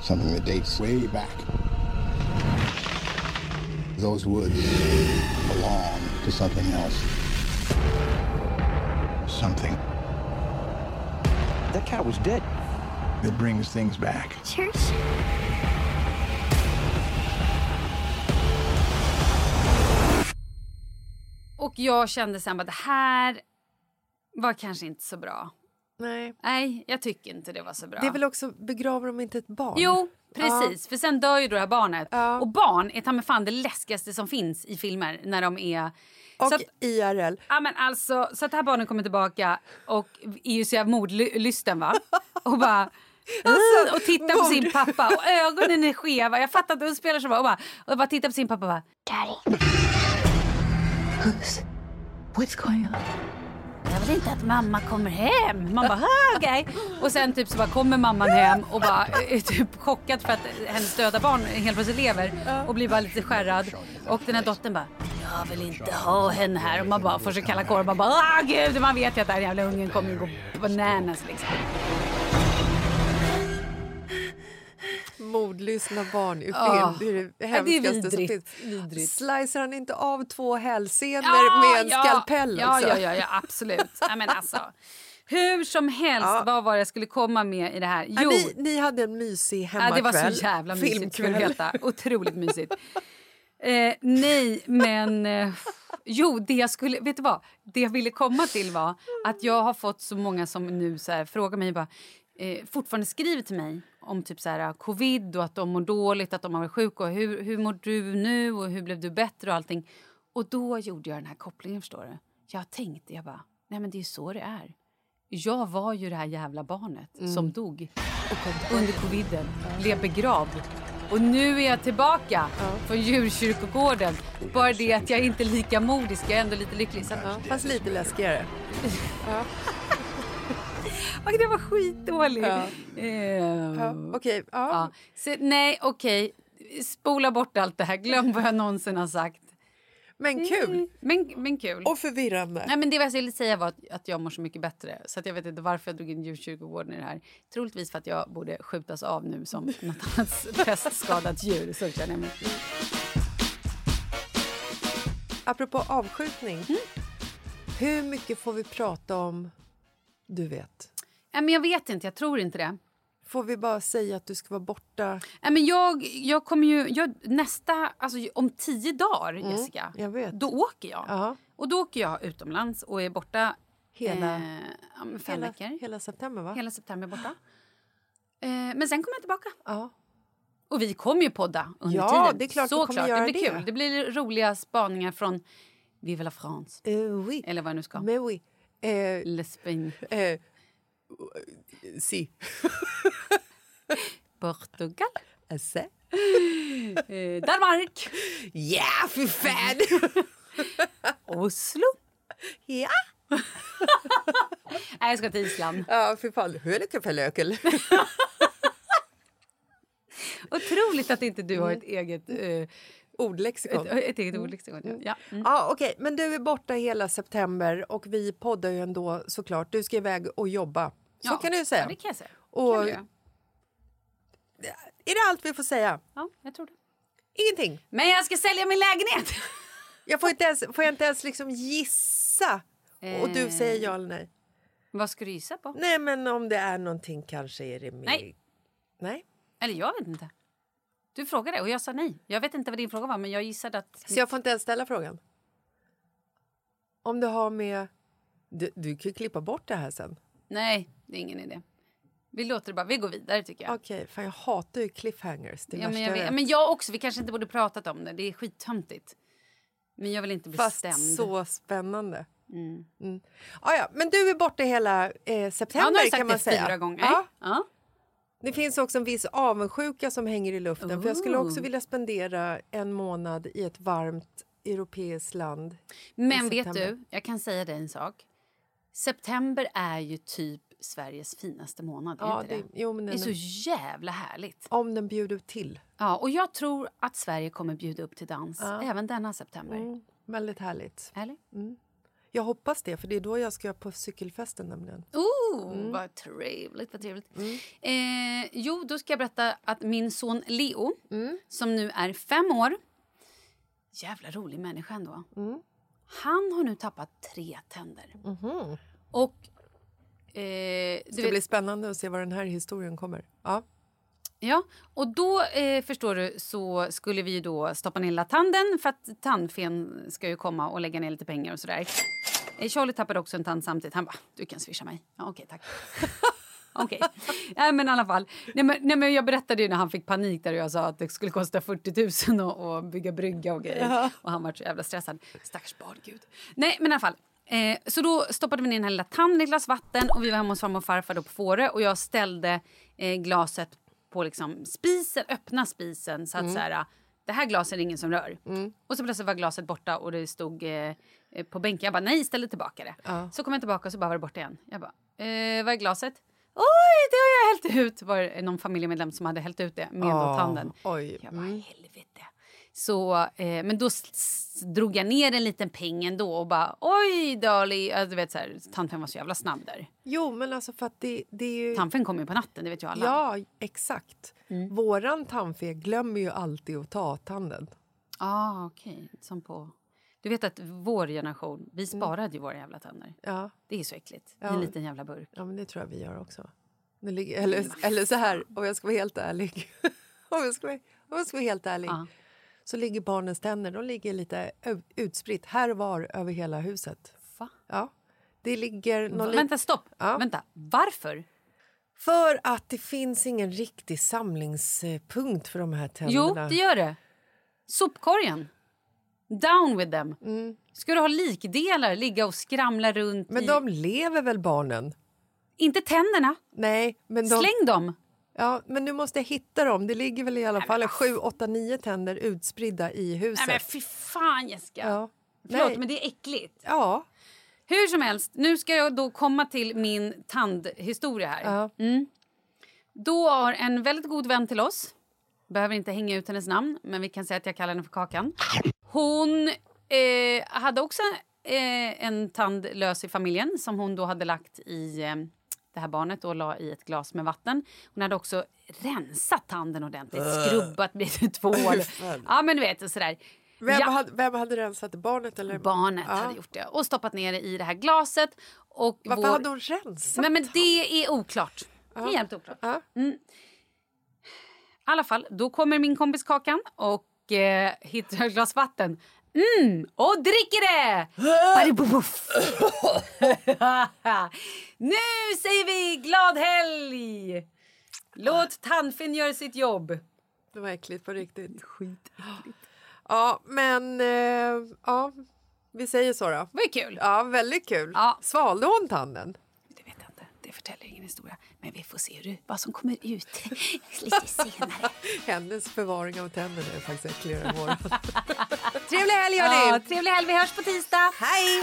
Something that dates way back. Those woods belong to something else. Something That cat was dead. that brings things back. Church? Och jag kände sen att det här var kanske inte så bra. Nej. Nej, jag tycker inte det var så bra. Det är väl också, begraver de inte ett barn? Jo, precis. För sen dör ju då det här barnet. Ja. Och barn är ta mig fan det läskigaste som finns i filmer när de är... Och så att, IRL. ja, men alltså, så att det här barnet kommer tillbaka och är ju så jävla mordlysten va? Och bara... Alltså, och tittar på sin pappa och ögonen är skeva. Jag fattar att hon spelar så bra. Och bara, och bara tittar på sin pappa och bara... What's going on? Jag vill inte att mamma kommer hem. Man bara, okej. Och sen typ så bara kommer mamman hem och bara är typ chockad för att hennes döda barn helt plötsligt lever och blir bara lite skärrad. Och den här dottern bara, jag vill inte ha henne här. Och man bara får sig kalla kår. Man bara, ah gud, man vet ju att den här jävla ungen kommer ju gå bananas liksom. Ordlyssna barn i film. Ja. Det är det Ja, det är hemskaste som vidrigt, finns. vidrigt. Slicer han inte av två hälsenor Ja, med en ja, skalpell ja, också? ja, ja, ja, absolut. Ja, men alltså, hur som helst, Ja. vad var det jag skulle komma med i det här? Ja, Jo, ni, ni hade en mysig ja, hemmakväll. det var så jävla mysigt. Otroligt mysigt. Eh, nej, men... Eh, jo, det jag skulle... Vet du vad? Det jag ville komma till var att jag har fått så många som nu så här, frågar mig bara... Eh, fortfarande skriver till mig om typ så här, covid och att de mår dåligt, att de har varit sjuka. Och hur, hur mår du nu och hur blev du bättre och allting. Och då gjorde jag den här kopplingen, förstår du. Jag tänkte, jag bara, nej men det är så det är. Jag var ju det här jävla barnet Mm. som dog under coviden, blev begravd. Och nu är jag tillbaka från djurkyrkogården. Bara det att jag inte är lika modisk, jag är ändå lite lycklig. Så att, Ja, fast lite läskigare. Ja. Och det var skitdåligt. Ja. Eh, Ja, Okej, ja. ja. Så, nej, okej. Spola bort allt det här. Glöm vad jag någonsin har sagt. Men kul. Men, men kul. Och förvirrande. Nej, men det jag ville säga var att, att jag mår så mycket bättre. Så att jag vet inte varför jag drog in djurkyrkogården i det här. Troligtvis för att jag borde skjutas av nu som något annat pestskadat djur. Så känner jag mig. Apropå avskjutning. Mm. Hur mycket får vi prata om du vet? Nej, men jag vet inte, jag tror inte det. Får vi bara säga att du ska vara borta? Nej, men jag, jag kommer ju... Jag, nästa... Alltså, om tio dagar, Jessica, jag vet. då åker jag. Ja. Och då åker jag utomlands och är borta Hela- eh, fem hela, veckor. hela september, va? Hela september borta. Eh, men sen kommer jag tillbaka. Ja. Och vi kommer ju podda under Ja, tiden. det är klart Så klart. det blir det. kul. Det blir roliga spaningar från Vive la France. Uh, oui. Eller vad jag nu ska. Mais oui. Eh, L'Espagne. eh, si. Portugal. Alltså. Eh, Danmark. Ja, fy fan! Oslo. ja. Nej, jag ska till Island. Ja, fy fan. Hölekefölökel. Otroligt att inte du har ett eget... Eh, Ordlexikon. ett, ett eget ordlexikon. Ja. Ja. Mm. Ja, okej. Men du är borta hela september och vi poddar ju ändå såklart. Du ska iväg och jobba. Så Ja, kan du säga. Ja, det kan jag säga. Och- Kan. Är det allt vi får säga? Ja, jag tror det. Ingenting? Men jag ska sälja min lägenhet! Jag får, inte ens, får jag inte ens liksom gissa? Och du Eh. säger ja eller nej? Vad ska du gissa på? Nej, men om det är någonting kanske är det med... Nej. Nej? Eller jag vet inte. Du frågade och jag sa nej. Jag vet inte vad din fråga var men jag gissade att... Så jag får inte ens ställa frågan? Om du har med... Du, du kan ju klippa bort det här sen. Nej, det är ingen idé. Vi låter det bara. Vi går vidare tycker jag. Okej, för jag hatar ju cliffhangers. Det Ja, men, jag vet. men jag också. Vi kanske inte borde pratat om det. Det är skittöntigt. Men jag vill inte bli Fast stämd. så spännande. Mm. Mm. Ah, ja, men du är borta hela eh, Ja, september nu har jag sagt kan man det säga. fyra gånger. Ja. Ja. Det finns också en viss avundsjuka som hänger i luften. För Jag skulle också Ooh. vilja spendera en månad i ett varmt europeiskt land. Men vet du, jag kan säga dig en sak. September är ju typ Sveriges finaste månad. Ja, det? det- jo, det är så jävla härligt. Om den bjuder till. Ja, och jag tror att Sverige kommer bjuda upp till dans Ja. även denna september. Mm, väldigt härligt. Eller? Mm. Jag hoppas det, för det är då jag ska på cykelfesten nämligen. Oh, Mm. vad trevligt. Vad trevligt. Eh, jo, då ska jag berätta att min son Leo, Mm. som nu är fem år... Jävla rolig människa ändå. Mm. Han har nu tappat tre tänder. Mhm. Och... Eh, Det ska bli spännande att se var den här historien kommer. Ja. Ja, och då eh, förstår du så skulle vi då stoppa ner lilla tanden för att tandfen ska ju komma och lägga ner lite pengar och sådär. Eh, Charlie tappade också en tand samtidigt. Han bara, du kan swisha mig. Ja, okej, tack. Okej. Nej, men i alla fall. Nej, men, nej, men jag berättade ju när han fick panik där jag sa att det skulle kosta 40 000 att, bygga brygga och grejer. Ja. Och han var så jävla stressad. Stackars barn, gud. Nej, men i alla fall. Eh, så då stoppade vi ner den här lilla tanden i ett glas vatten och vi var hemma hos farmor och farfar då på Fårö och jag ställde eh, glaset på liksom spisen, öppna spisen så att Mm. så här, det här glaset är det ingen som rör. Och så plötsligt var glaset borta och det stod eh, på bänken. Jag bara nej, ställ tillbaka det. Ja. Så kom jag tillbaka och så bara var det borta igen. Jag bara, eh, vad är glaset? Oj, det har jag hällt ut! Var det någon familjemedlem som hade hällt ut det med Ah, tanden. Oj. Jag bara, Mm. helvete. Så, eh, men då drog jag ner en liten peng ändå och bara oj Dali. Alltså, du vet, så här, tandfen var så jävla snabb där. Jo, men alltså för att det, det är ju... Tandfen kommer ju på natten, det vet ju alla. Ja, exakt. Våran tandfe glömmer ju alltid att ta tanden. ah, okej. Som på... Du vet att vår generation, vi sparade ju våra jävla tänder. Ja. Det är så äckligt. I Ja. en liten jävla burk. Ja, men det tror jag vi gör också. Ligger, eller, eller så här, om jag ska vara helt ärlig. om, jag ska vara, om jag ska vara helt ärlig. Ja. Så ligger barnens tänder de ligger lite utspritt här och var över hela huset. Va? Ja. Det ligger någon lit- Vänta, stopp. Ja. Vänta. Varför? För att det finns ingen riktig samlingspunkt för de här tänderna. Jo, det gör det. Sopkorgen. Down with them. Ska du ha likdelar ligga och skramla runt Men i... de lever väl, barnen? Inte tänderna. Nej, men de... Släng dem. Ja, men du måste hitta dem. Det ligger väl i alla fall sju, åtta, nio tänder utspridda i huset. Nej men fy fan Jessica. Ja. Förlåt Nej. men det är äckligt. Ja. Hur som helst, nu ska jag då komma till min tandhistoria här. Ja. Mm. Då har en väldigt god vän till oss, behöver inte hänga ut hennes namn, men vi kan säga att jag kallar henne för Kakan. Hon eh, hade också eh, en tand lös i familjen som hon då hade lagt i eh, det här barnet och la i ett glas med vatten. Hon hade också rensat tanden ordentligt, Äh. skrubbat med tvål. ja men du vet sådär. Vem, Ja. hade, vem hade rensat? Barnet? Eller? Barnet Ja. hade gjort det och stoppat ner det i det här glaset. Och Varför vår... hade hon rensat? Nej, men det är oklart. Det är Ja. helt oklart. Ja. Mm. I alla fall, då kommer min kompis Kakan och eh, hittar ett glas vatten. Mm, och dricker det! Nu säger vi glad helg! Låt tandfen göra sitt jobb. Det var äckligt på riktigt. Skit. Ja, men eh, ja, vi säger så då. Det var kul. Ja, väldigt kul. Ja. Svalde hon tanden? Det vet jag inte. Det förtäljer ingen historia. Men vi får se hur, vad som kommer ut lite senare. Hennes förvaring av tänderna är faktiskt äckligare än vår. Trevlig helg, hörni! Ja, trevlig helg. Vi hörs på tisdag. Hej!